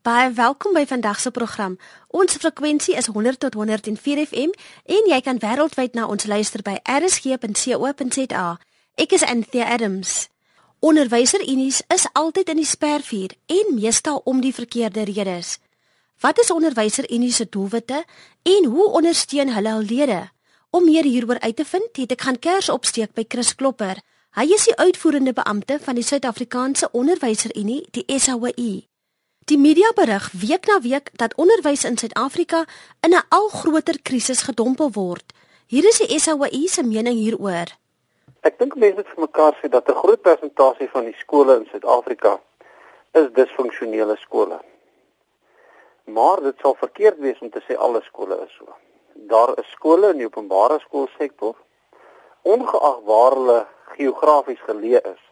Baie welkom by vandag se program. Ons frekwensie is 100 tot 104 FM en jy kan wêreldwyd na ons luister by rsg.co.za. Ek is Anthea Adams. Onderwyserunies is altyd in die spervuur en meestal om die verkeerde redes. Wat is onderwyserunies se doelwitte en hoe ondersteun hulle hul lede? Om meer hieroor uit te vind, het ek gaan kers opsteek by Chris Klopper. Hy is die uitvoerende beampte van die Suid-Afrikaanse Onderwyserunie, die SAWU. Die media berig week na week dat onderwys in Suid-Afrika in 'n al groter krisis gedompel word. Hier is die SAWU se mening hieroor. Ek dink mense moet vir mekaar sê dat 'n groot persentasie van die skole in Suid-Afrika is disfunksionele skole. Maar dit sal verkeerd wees om te sê alle skole is so. Daar is skole in die openbare skoolsektor ongeag waar hulle geografies geleë is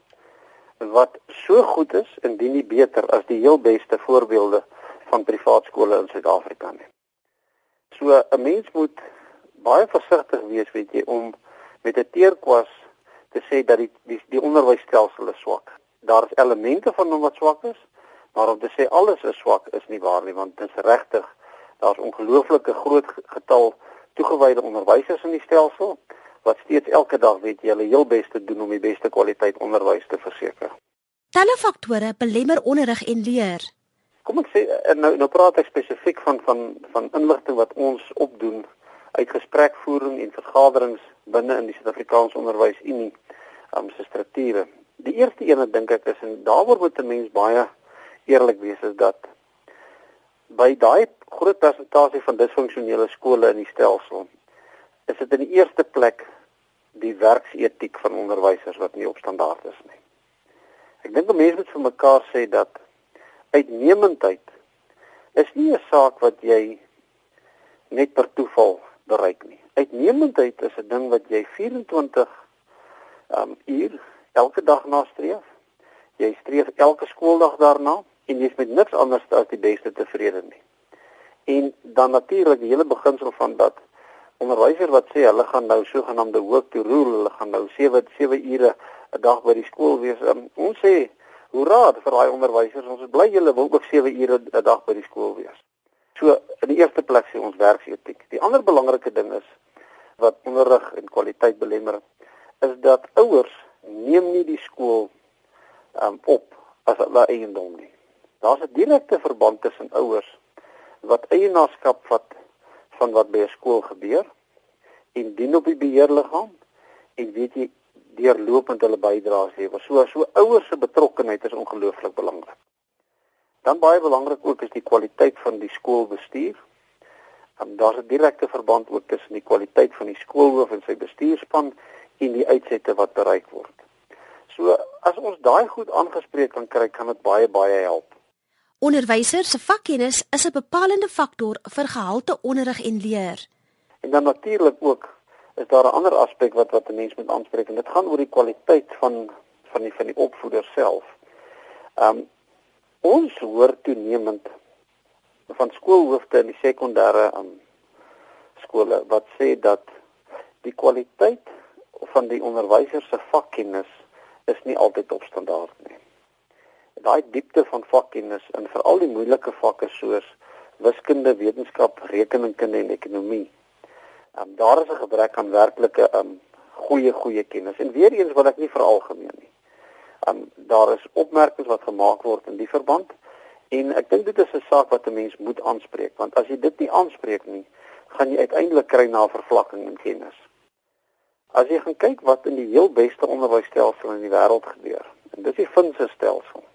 wat so goed is indien nie beter as die heel beste voorbeelde van privaat skole in Suid-Afrika nie. So 'n mens moet baie versigtig wees weet jy om met 'n teerkwas te sê dat die die, die onderwysstelsel is swak. Daar is elemente van hom wat swak is, maar om te sê alles is swak is nie waar nie want dit is regtig daar's ongelooflike groot getal toegewyde onderwysers in die stelsel wat steeds elke dag weet jy hulle heel bes te doen om die beste kwaliteit onderwys te verseker. Talle faktore belemmer onderrig en leer. Kom ek sê eh, nou nou praat ek spesifiek van van van inligting wat ons opdoen uit gesprekvoering en vergaderings binne in die Suid-Afrikaanse Onderwysunie um, se strukture. Die eerste een wat dink ek is en daaroor moet 'n mens baie eerlik wees is dat by daai groot persentasie van disfunksionele skole in die stelsel is dit in die eerste plek die werksetiek van onderwysers wat nie op standaard is nie. Ek dink mense moet vir mekaar sê dat uitnemendheid is nie 'n saak wat jy net per toeval bereik nie. Uitnemendheid is 'n ding wat jy 24 um uur elke dag nastreef. Jy streef elke skooldag daarna en jy's met niks anders as die beste tevrede nie. En dan natuurlik die hele beginsel van dat onderwyser wat sê hulle gaan nou sogenaamde work to rule, hulle gaan nou 7 7 ure 'n dag by die skool wees. Um, ons sê hoera vir daai onderwysers. Ons is bly julle wil ook 7 ure 'n dag by die skool wees. So in die eerste plek sê ons werksetiek. Die ander belangrike ding is wat onderrig en kwaliteit belemmer is dat ouers neem nie die skool um, op as hulle eiendom nie. Daar's 'n direkte verband tussen ouers wat eienaarskap vat van wat by 'n skool gebeur en dien op die beheerliggaam en weet jy deurlopend hulle bydraes lewer. So so ouers se betrokkeheid is ongelooflik belangrik. Dan baie belangrik ook is die kwaliteit van die skoolbestuur. Um, Daar's 'n direkte verband ook tussen die kwaliteit van die skoolhoof en sy bestuurspan en die uitsette wat bereik word. So as ons daai goed aangespreek kan kry, kan dit baie baie help. Onderwysers se vakkennis is 'n bepalende faktor vir gehalte onderrig en leer. En dan natuurlik ook is daar 'n ander aspek wat wat 'n mens moet aanspreek en dit gaan oor die kwaliteit van van die van die opvoeder self. Um ons hoor toenemend van skoolhoofde in die sekondêre um skole wat sê dat die kwaliteit van die onderwysers se vakkennis is nie altyd op standaard nie daai diepte van vakkennis in veral die moeilike vakke soos wiskunde, wetenskap, rekenkunde en ekonomie. Um, daar is 'n gebrek aan werklike um goeie goeie kennis. En weer eens wil ek nie veralgemeen nie. Um daar is opmerkings wat gemaak word in die verband en ek dink dit is 'n saak wat 'n mens moet aanspreek want as jy dit nie aanspreek nie, gaan jy uiteindelik kry na vervlakking in kennis. As jy gaan kyk wat in die heel beste onderwysstelsel in die wêreld gebeur, en dis die Finse stelsel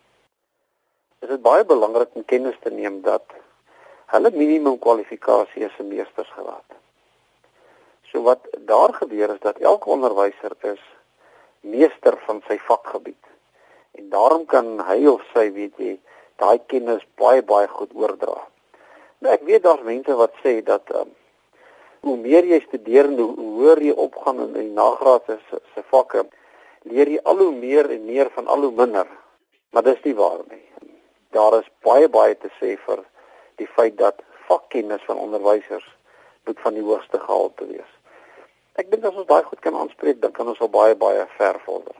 is dit baie belangrik om kennis te neem dat hulle minimum kwalifikasie is 'n meestersgraad. So wat daar gebeur is dat elke onderwyser is meester van sy vakgebied. En daarom kan hy of sy, weet jy, daai kennis baie baie goed oordra. Nou ek weet daar's mense wat sê dat um, hoe meer jy studeer en hoe hoër jy opgaan in die nagraadse se vakke, leer jy al hoe meer en meer van al hoe minder. Maar dis nie waar nie daar is baie baie te sê vir die feit dat vakkennis van onderwysers moet van die hoogste gehalte wees. Ek dink as ons daai goed kan aanspreek, dan kan ons al baie baie ver vorder.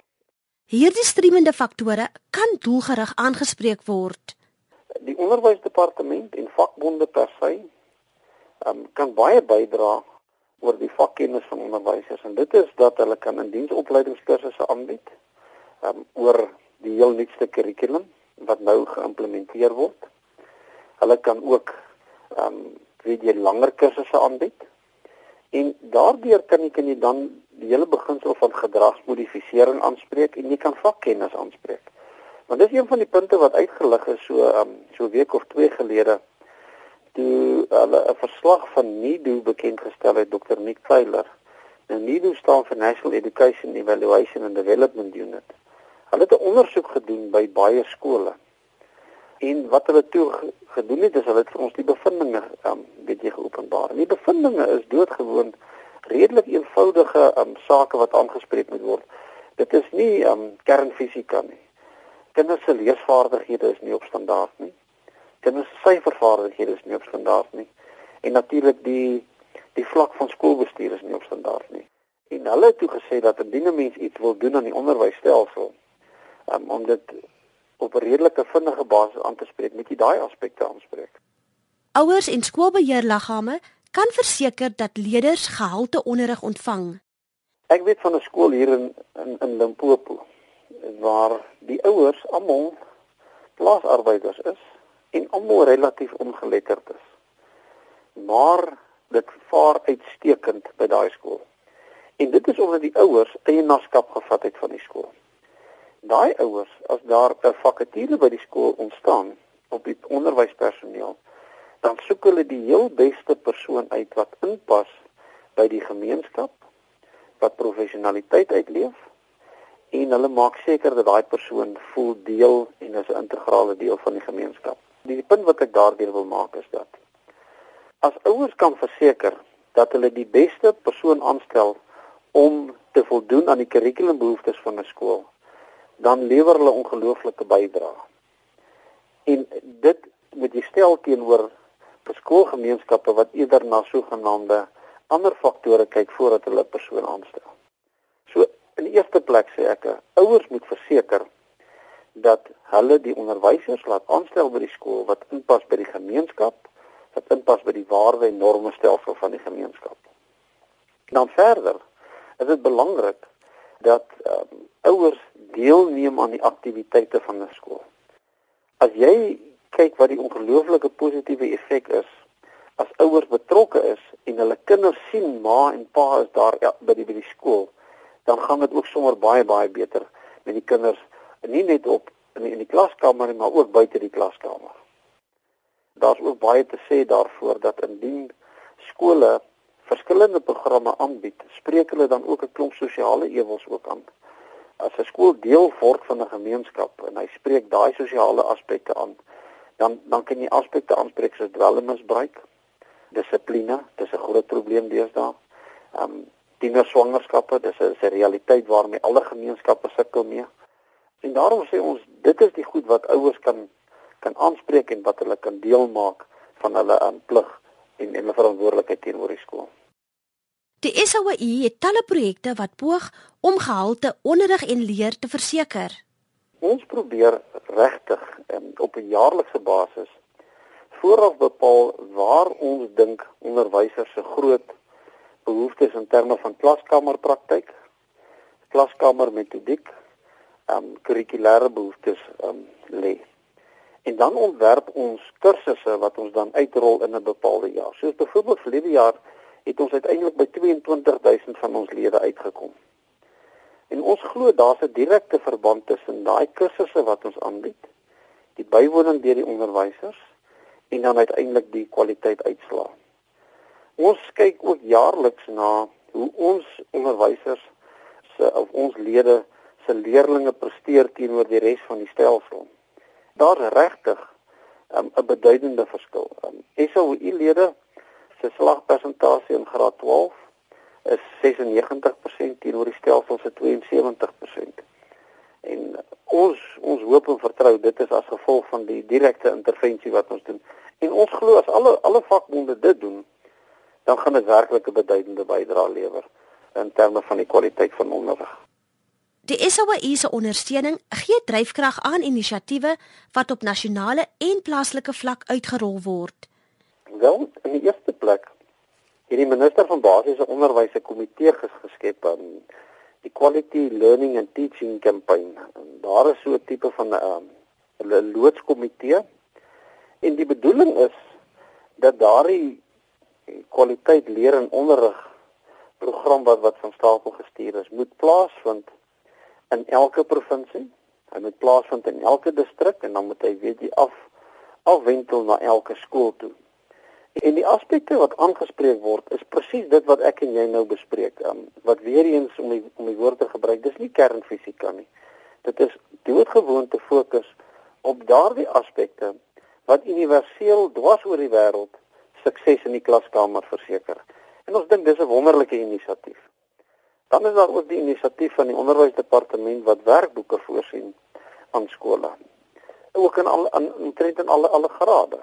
Hierdie streemende faktore kan doelgerig aangespreek word. Die onderwysdepartement en vakbonde per se um, kan baie bydra oor die vakkennis van onderwysers en dit is dat hulle kan in diensopleidingskursusse aanbied um, oor die heel nuutste kurrikulum wat nou geïmplementeer word. Hulle kan ook ehm um, weet jy langer kursusse aanbied. En daardeur kan jy kan jy dan die hele beginsel van gedragsmodifisering aanspreek en jy kan vakkennis aanspreek. Want dis een van die punte wat uitgelig is so ehm um, so week of twee gelede toe hulle 'n verslag van NIDO bekend gestel het Dr Nick Taylor. Nou NIDO staan vir National Education Evaluation and Development Unit. Hulle het 'n ondersoek gedoen by baie skole. En wat hulle toe gedoen het is hulle het vir ons die bevindinge um weet jy geopenbaar. En die bevindinge is doodgewoon redelik eenvoudige um sake wat aangespreek moet word. Dit is nie um kernfisika nie. Kinders se leesvaardighede is nie op standaard nie kinders se syfervaardighede is nie op standaard nie. En natuurlik die die vlak van skoolbestuur is nie op standaard nie. En hulle het toe gesê dat indien 'n mens iets wil doen aan die onderwysstelsel, um, om dit op 'n redelike vinnige basis aan te spreek, moet jy daai aspekte aanspreek. Ouers en skoolbeheerliggame kan verseker dat leerders gehalte onderrig ontvang. Ek weet van 'n skool hier in in, in Limpopo waar die ouers almal plaasarbeiders is en almal relatief ongeletterd is. Maar dit vaar uitstekend by daai skool. En dit is omdat die ouers eienaarskap gevat het van die skool. Daai ouers, as daar 'n vakature by die skool ontstaan op die onderwyspersoneel, dan soek hulle die heel beste persoon uit wat inpas by die gemeenskap, wat professionaliteit uitleef en hulle maak seker dat daai persoon voel deel en is 'n integrale deel van die gemeenskap. Die punt wat ek daardeur wil maak is dat as ouers kan verseker dat hulle die beste persoon aanstel om te voldoen aan die kurrikulumbehoeftes van 'n skool, dan lewer hulle ongelooflike bydrae. En dit moet jy stel teenoor skoolgemeenskappe wat eerder na sogenaamde ander faktore kyk voordat hulle 'n persoon aanstel. So in die eerste plek sê ek, ouers moet verseker dat hulle die onderwysers laat aanstel by die skool wat inpas by die gemeenskap, wat inpas by die waarde en norme stelsel van die gemeenskap. Dan verder is dit belangrik dat um, ouers deelneem aan die aktiwiteite van 'n skool. As jy kyk wat die ongelooflike positiewe effek is as ouers betrokke is en hulle kinders sien ma en pa is daar ja, by die by die skool, dan gaan dit ook sommer baie baie beter met die kinders nie net op in die, in die klaskamer nie, maar ook buite die klaskamer. Daar's ook baie te sê daarvoor dat indien skole verskillende programme aanbied, spreek hulle dan ook 'n klomp sosiale ewels ook aan. As 'n skool deel word van 'n gemeenskap en hy spreek daai sosiale aspekte aan, dan dan kan jy aspekte aanspreek soos dwelmmisbruik, dissipline, dis 'n groot probleem deesdae. Ehm um, tienerswangerskappe, dis 'n realiteit waarmee alle gemeenskappe sukkel mee. En daarom sê ons dit is die goed wat ouers kan kan aanspreek en wat hulle kan deel maak van hulle aan plig en en hulle verantwoordelikheid teenoor die skool. Die SOE het talle projekte wat poog om gehalte onderrig en leer te verseker. Ons probeer regtig um, op 'n jaarlikse basis vooraf bepaal waar ons dink onderwysers se groot behoeftes in terme van klaskamerpraktyk, klaskamermetodiek um kurrikulêre behoeftes um lê. En dan ontwerp ons kursusse wat ons dan uitrol in 'n bepaalde jaar. Soos byvoorbeeld verlede jaar het ons uiteindelik by 22000 van ons lede uitgekom. En ons glo daar's 'n direkte verband tussen daai kursusse wat ons aanbied, die bywoning deur die onderwysers en dan uiteindelik die kwaliteit uitslaa. Ons kyk ook jaarliks na hoe ons onderwysers se of ons lede se leerdlinge presteer teenoor die res van die stelsel. Daar's regtig um, 'n beduidende verskil. Um, SOE-lede se slagpersentasie in graad 12 is 96% teenoor die stelsel se 72%. En ons ons hoop en vertrou dit is as gevolg van die direkte intervensie wat ons doen. En ons glo as alle alle vakbonde dit doen, dan gaan dit werklik 'n beduidende bydrae lewer in terme van die kwaliteit van onderrig. Die SAWI se ondersteuning gee dryfkrag aan inisiatiewe wat op nasionale en plaaslike vlak uitgerol word. Wel, in die eerste plek het die minister van basiese onderwys 'n komitee geskep aan die Quality Learning and Teaching Campaign. Daar is so 'n tipe van 'n um, loodskomitee en die bedoeling is dat daardie kwaliteit leer en onderrig program wat wat van stapel gestuur is, moet plaasvind in elke provinsie. Hy moet plaasvind in elke distrik en dan moet hy weet jy af afwentel na elke skool toe. En die aspekte wat aangespreek word is presies dit wat ek en jy nou bespreek. Um, wat weer eens om die, om die woord te gebruik, dis nie kernfisika nie. Dit is doodgewoon te fokus op daardie aspekte wat universeel dwars oor die wêreld sukses in die klaskamer verseker. En ons dink dis 'n wonderlike inisiatief. Dan is daar ook die inisiatief van die onderwysdepartement wat werkboeke voorsien aan skole. Ook in al in omtrent in alle alle grade.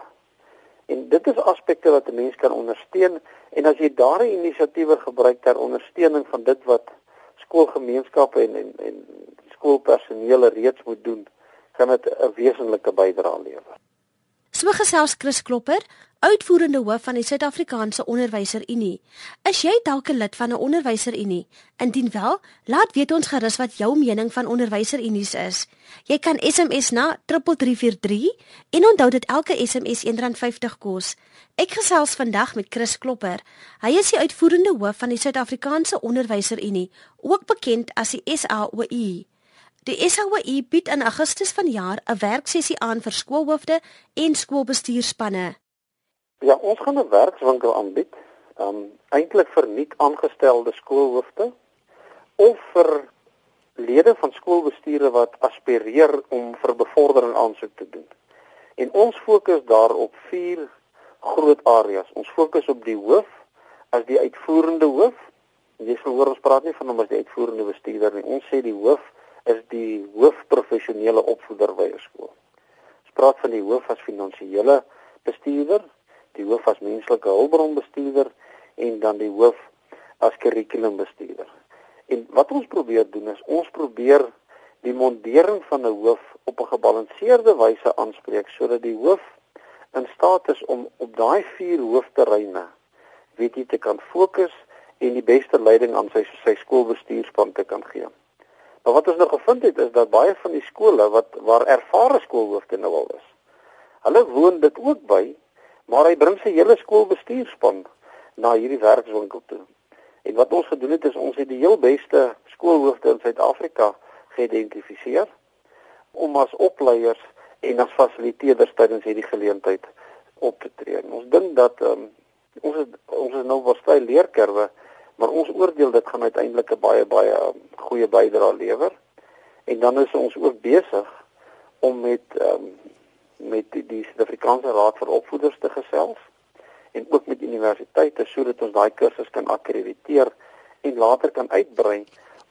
En dit is aspekte wat 'n mens kan ondersteun en as jy daardie inisiatiewe gebruik ter ondersteuning van dit wat skoolgemeenskappe en en, en skoolpersoneel reeds moet doen, kan dit 'n wesenlike bydrae lewer. So gesels Chris Klopper, uitvoerende hoof van die Suid-Afrikaanse Onderwyserunie. Is jy dalk 'n lid van 'n onderwyserunie? Indien wel, laat weet ons gerus wat jou mening van onderwyserunies is. Jy kan SMS na 3343 en onthou dat elke SMS R1.50 kos. Ek gesels vandag met Chris Klopper. Hy is die uitvoerende hoof van die Suid-Afrikaanse Onderwyserunie, ook bekend as die SAOI. Die SAOI bied in Augustus vanjaar 'n werksessie aan vir skoolhoofde en skoolbestuurspanne. Ja, ons gaan 'n werkswinkel aanbied. Um eintlik vir nuut aangestelde skoolhoofde of vir lede van skoolbestuure wat aspireer om vir bevordering aansoek te doen. En ons fokus daarop vier groot areas. Ons fokus op die hoof as die uitvoerende hoof. Jy sal hoor ons praat nie van hom as die uitvoerende bestuurder nie. Ons sê die hoof is die hoofprofessionele opvoeder by 'n skool. Ons praat van die hoof as finansiële bestuurder, die hoof as menslike hulpbronbestuurder en dan die hoof as kurrikulumbestuurder. En wat ons probeer doen is ons probeer die mondering van 'n hoof op 'n gebalanseerde wyse aanspreek sodat die hoof in staat is om op daai vier hoofterreine weet jy te kan fokus en die beste leiding aan sy sy skoolbestuurspan te kan gee. Maar wat ons nou gevind het is dat baie van die skole wat waar ervare skoolhoofde nou al is. Hulle woon dit ook by maar hy bring sy hele skoolbestuurspan na hierdie werkswinkel toe. En wat ons gedoen het is ons het die heel beste skoolhoofde in Suid-Afrika geïdentifiseer om as opleiers en as fasiliteerders tydens hierdie geleentheid op te tree. En ons dink dat um, ons het, ons is nou waarskei leerkurwe, maar ons oordeel dit gaan uiteindelik 'n baie baie um, goeie bydrae lewer. En dan is ons ook besig om met um, met die, Suid-Afrikaanse Raad vir Opvoeders te gesels en ook met universiteite sodat ons daai kursus kan akkrediteer en later kan uitbrei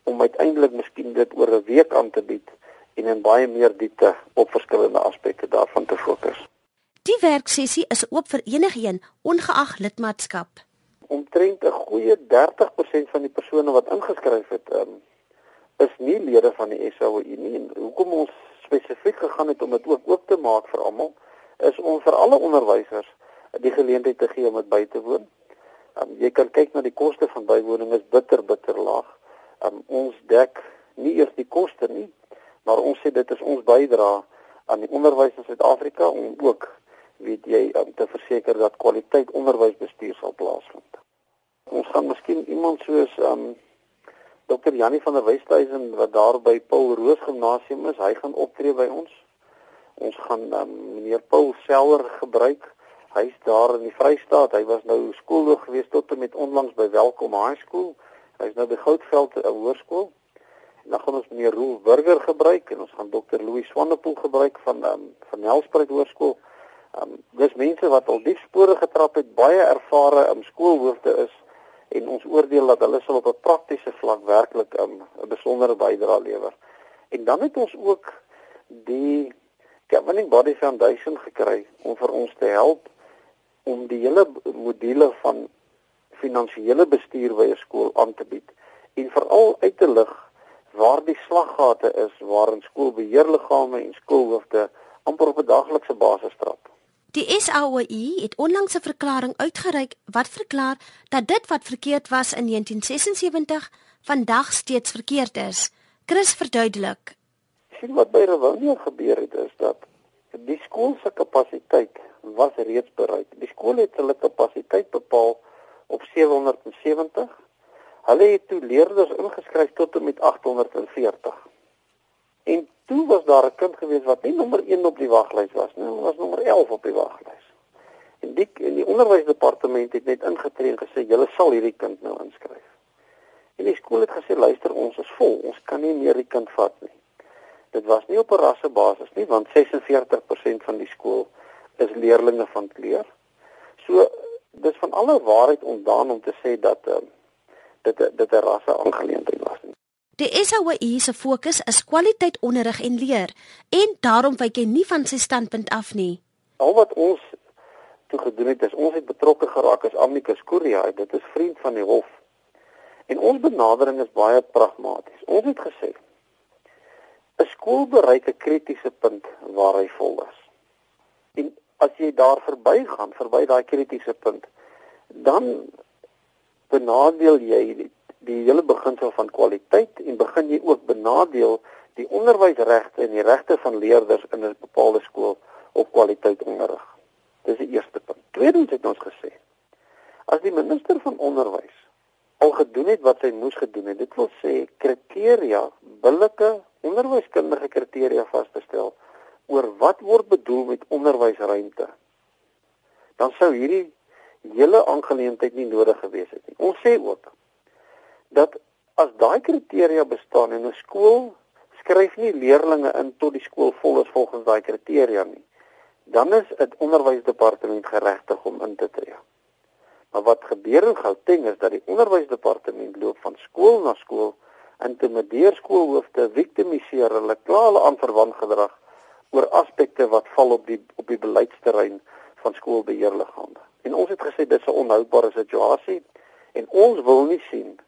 om uiteindelik miskien dit oor 'n week aan te bied en in baie meer diepte op verskillende aspekte daarvan te fokus. Die werksessie is oop vir enigiemand ongeag lidmaatskap. Omtrent 'n goeie 30% van die persone wat ingeskryf het, um, is nie lede van die SAOU nie. En hoekom ons spesifiek gegaan het om dit ook oop te maak vir almal is om vir alle onderwysers die geleentheid te gee om dit by te woon. Um, jy kan kyk na die koste van bywoning is bitter bitter laag. Um, ons dek nie eers die koste nie, maar ons sê dit is ons bydrae aan die onderwys in Suid-Afrika om ook weet jy om te verseker dat kwaliteit onderwysbestuur sal plaasvind. Ons gaan miskien iemand soos um Dr. Janie van der Westhuizen wat daar by Paul Roos Gimnasium is, hy gaan optree by ons. Ons gaan um, meneer Paul Seller gebruik. Hy's daar in die Vrystaat. Hy was nou skoolhoof gewees tot en met onlangs by Welkom High School. Hy's nou by Goudveld 'n hoërskool. En dan gaan ons meneer Rolf Burger gebruik en ons gaan Dr. Louis Swanepoel gebruik van um, van Nelspruit Hoërskool. Um, dis mense wat al diep spore getrap het, baie ervare um, skoolhoofde is en ons oordeel dat hulle sal op 'n praktiese vlak werklik 'n um, besondere bydrae lewer. En dan het ons ook die Governing Body Foundation gekry om vir ons te help om die hele module van finansiële bestuur by 'n skool aan te bied en veral uit te lig waar die slaggate is waarin skoolbeheerliggame en skoolhoofde amper op 'n daaglikse basis trap. Die SAOI het onlangs 'n verklaring uitgereik wat verklaar dat dit wat verkeerd was in 1976 vandag steeds verkeerd is. Chris verduidelik. Sien wat by Rewonia gebeur het is dat die skool se kapasiteit was reeds bereik. Die skool het hulle kapasiteit bepaal op 770. Hulle het toe leerders ingeskryf tot en met 840. En toe was daar 'n kind gewees wat nie nommer 1 op die waglys was nie, was nommer 11 op die waglys. En die in die onderwysdepartement het net ingetree en gesê julle sal hierdie kind nou inskryf. En die skool het gesê luister ons is vol, ons kan nie meer die kind vat nie. Dit was nie op 'n rassebasis nie want 46% van die skool is leerdlinge van kleur. So dis van alle waarheid ontdaan om te sê dat uh, dit dit 'n rasse aangeleentheid. Die SAWI se fokus is kwaliteit onderrig en leer en daarom wyk hy nie van sy standpunt af nie. Al wat ons toe gedoen het is ons het betrokke geraak as Amicus Korea, dit is vriend van die hof. En ons benadering is baie pragmaties. Ons het gesê 'n skool bereik 'n kritiese punt waar hy vol is. En as jy daar verbygaan, verby daai kritiese punt, dan benadeel jy die hele beginsel van kwaliteit en begin jy ook benadeel die onderwysregte en die regte van leerders in 'n bepaalde skool op kwaliteit onderrig. Dis die eerste punt. Tweedens het ons gesê as die minister van onderwys al gedoen het wat sy moes gedoen het, dit wil sê kriteria, billike onderwyskundige kriteria vas te stel oor wat word bedoel met onderwysruimte. Dan sou hierdie hele aangeleentheid nie nodig gewees het nie. Ons sê ook dat as daai kriteria bestaan en 'n skool skryf nie leerders in tot die skool vol is volgens daai kriteria nie, dan is dit onderwysdepartement geregtig om in te tree. Maar wat gebeur in Gauteng is dat die onderwysdepartement loop van skool na skool intimideer skoolhoofde, victimiseer hulle, kla hulle aan verwant gedrag oor aspekte wat val op die op die beleidsterrein van skoolbeheerliggame. En ons het gesê dit is 'n onhoudbare situasie en ons wil nie sien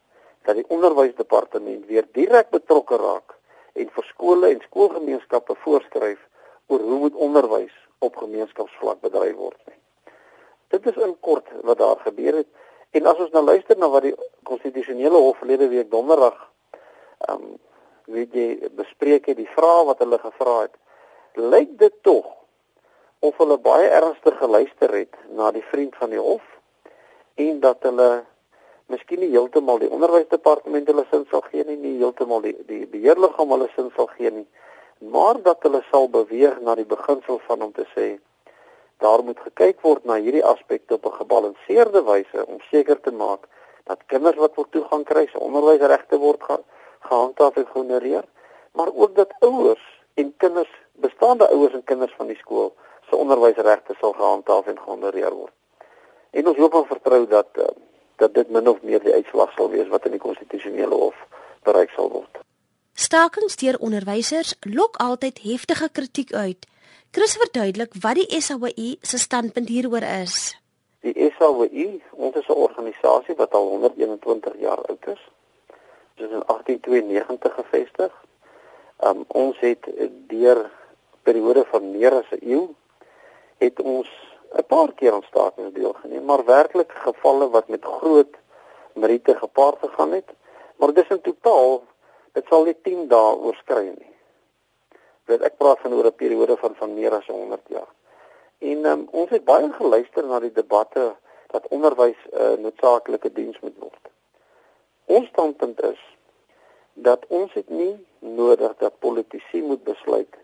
dat die onderwysdepartement weer direk betrokke raak en vir skole en skoolgemeenskappe voorskryf oor hoe moet onderwys op gemeenskapsvlak bedryf word nie. Dit is in kort wat daar gebeur het en as ons nou luister na wat die konstitusionele hof verlede week donderdag ehm um, weet jy bespreek het die vrae wat hulle gevra het lyk dit tog of hulle baie ernstig geluister het na die vriend van die hof en dat hulle miskien nie heeltemal die onderwysdepartement hulle sin sal gee nie, nie heeltemal die die beheerliggaam hulle sin sal gee nie, maar dat hulle sal beweeg na die beginsel van om te sê daar moet gekyk word na hierdie aspekte op 'n gebalanseerde wyse om seker te maak dat kinders wat wil toegang kry se onderwysregte word ge gehandhaaf en gehonoreer, maar ook dat ouers en kinders, bestaande ouers en kinders van die skool se onderwysregte sal gehandhaaf en gehonoreer word. En ons hoop en vertrou dat uh, dat dit min of meer die uitslag sal wees wat in die konstitusionele hof bereik sal word. Stakings deur onderwysers lok altyd heftige kritiek uit. Chris verduidelik wat die SAWI se standpunt hieroor is. Die SAWI, ons is 'n organisasie wat al 121 jaar oud is. Dit is in 1892 gevestig. Um, ons het deur periode van meer as 'n eeu het ons 'n paar keer aan stakings deelgeneem, maar werklik gevalle wat met groot meriete gepaard gegaan het. Maar dis in totaal, dit sal nie 10 dae oorskry nie. Dit ek praat van oor 'n periode van van meer as 100 jaar. En um, ons het baie geluister na die debatte dat onderwys 'n uh, noodsaaklike diens moet word. Ons standpunt is dat ons dit nie nodig dat politici moet besluit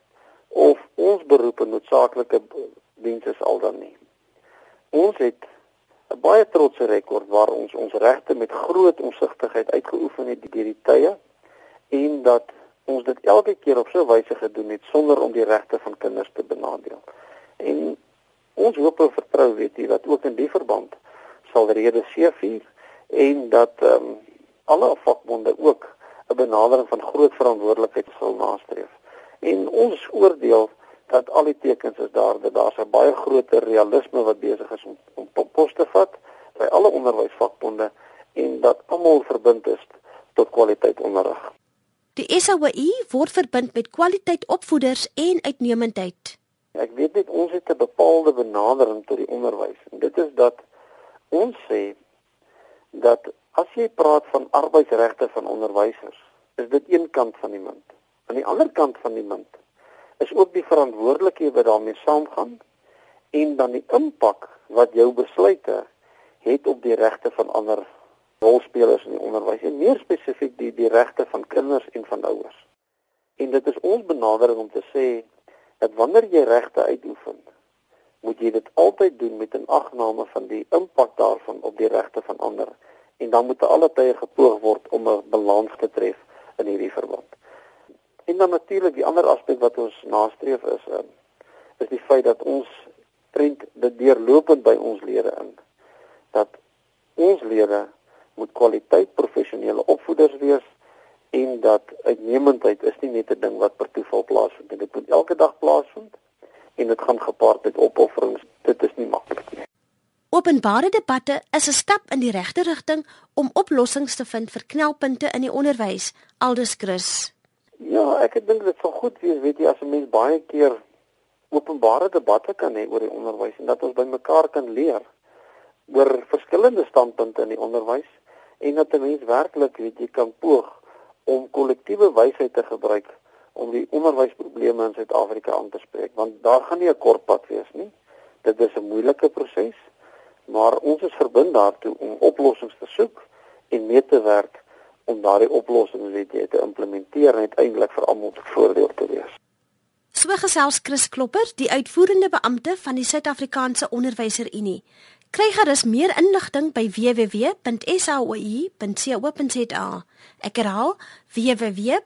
of ons beroep 'n noodsaaklike diens is al dan nie. Ons het 'n baie trotse rekord waar ons ons regte met groot omsigtigheid uitgeoefen het deur die tye en dat ons dit elke keer op so 'n wyse gedoen het sonder om die regte van kinders te benadeel. En ons hoop en vertrou weet jy dat ook in die verband sal rede C4 en dat ehm um, alle vakbonde ook 'n benadering van groot verantwoordelikheid sal nastreef. En ons oordeel dat al die tekens is daar dat daar 'n baie groter realisme wat besig is om om pos te vat by alle onderwysvakbonde en dat almal verbind is tot kwaliteit onderrig. Die SAWI word verbind met kwaliteit opvoeders en uitnemendheid. Ek weet net ons het 'n bepaalde benadering tot die onderwys en dit is dat ons sê dat as jy praat van arbeidsregte van onderwysers, is dit een kant van die munt. Aan die ander kant van die munt is ook die verantwoordelikhede wat daarmee saamgaan en dan die impak wat jou besluite het op die regte van ander rolspelers in die onderwys en meer spesifiek die die regte van kinders en van ouers. En dit is ons benadering om te sê dat wanneer jy regte uitoefen, moet jy dit altyd doen met 'n agname van die impak daarvan op die regte van ander en dan moet alle tye gepoog word om 'n balans te tref in hierdie verband. En dan natuurlik die ander aspek wat ons nastreef is um, is die feit dat ons trend dit deurlopend by ons lede in. Dat ons lede moet kwaliteit professionele opvoeders wees en dat uitnemendheid is nie net 'n ding wat per toeval plaasvind dit moet elke dag plaasvind en dit gaan gepaard met opofferings. Dit is nie maklik nie. Openbare debatte is 'n stap in die regte rigting om oplossings te vind vir knelpunte in die onderwys. Aldus Chris Ja ek dink dit sal goed wees weet jy as 'n mens baie keer openbare debatte kan hê oor die onderwys en dat ons by mekaar kan leer oor verskillende standpunte in die onderwys en dat 'n mens werklik weet jy kan poog om kollektiewe wysheid te gebruik om die onderwysprobleme in Suid-Afrika aan te spreek want daar gaan nie 'n kort pad wees nie. Dit is 'n moeilike proses maar ons is verbind daartoe om oplossings te soek en mee te werk om daardie oplossings weet jy te implementeer en uiteindelik vir almal te voordeel te wees So gesels Chris Klopper, die uitvoerende beampte van die Suid-Afrikaanse Onderwyserunie. Kry gerus meer inligting by www.saoi.co.za. Ek herhaal www.saoi.co.za.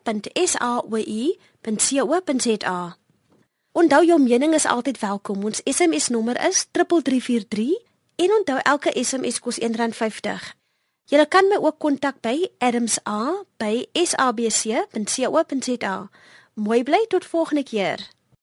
Onthou jou mening is altyd welkom. Ons SMS nommer is 3343 en onthou elke SMS kos R1.50. Jy kan my ook kontak by adamsa@sabc.co.za. Mooi bly tot volgende keer.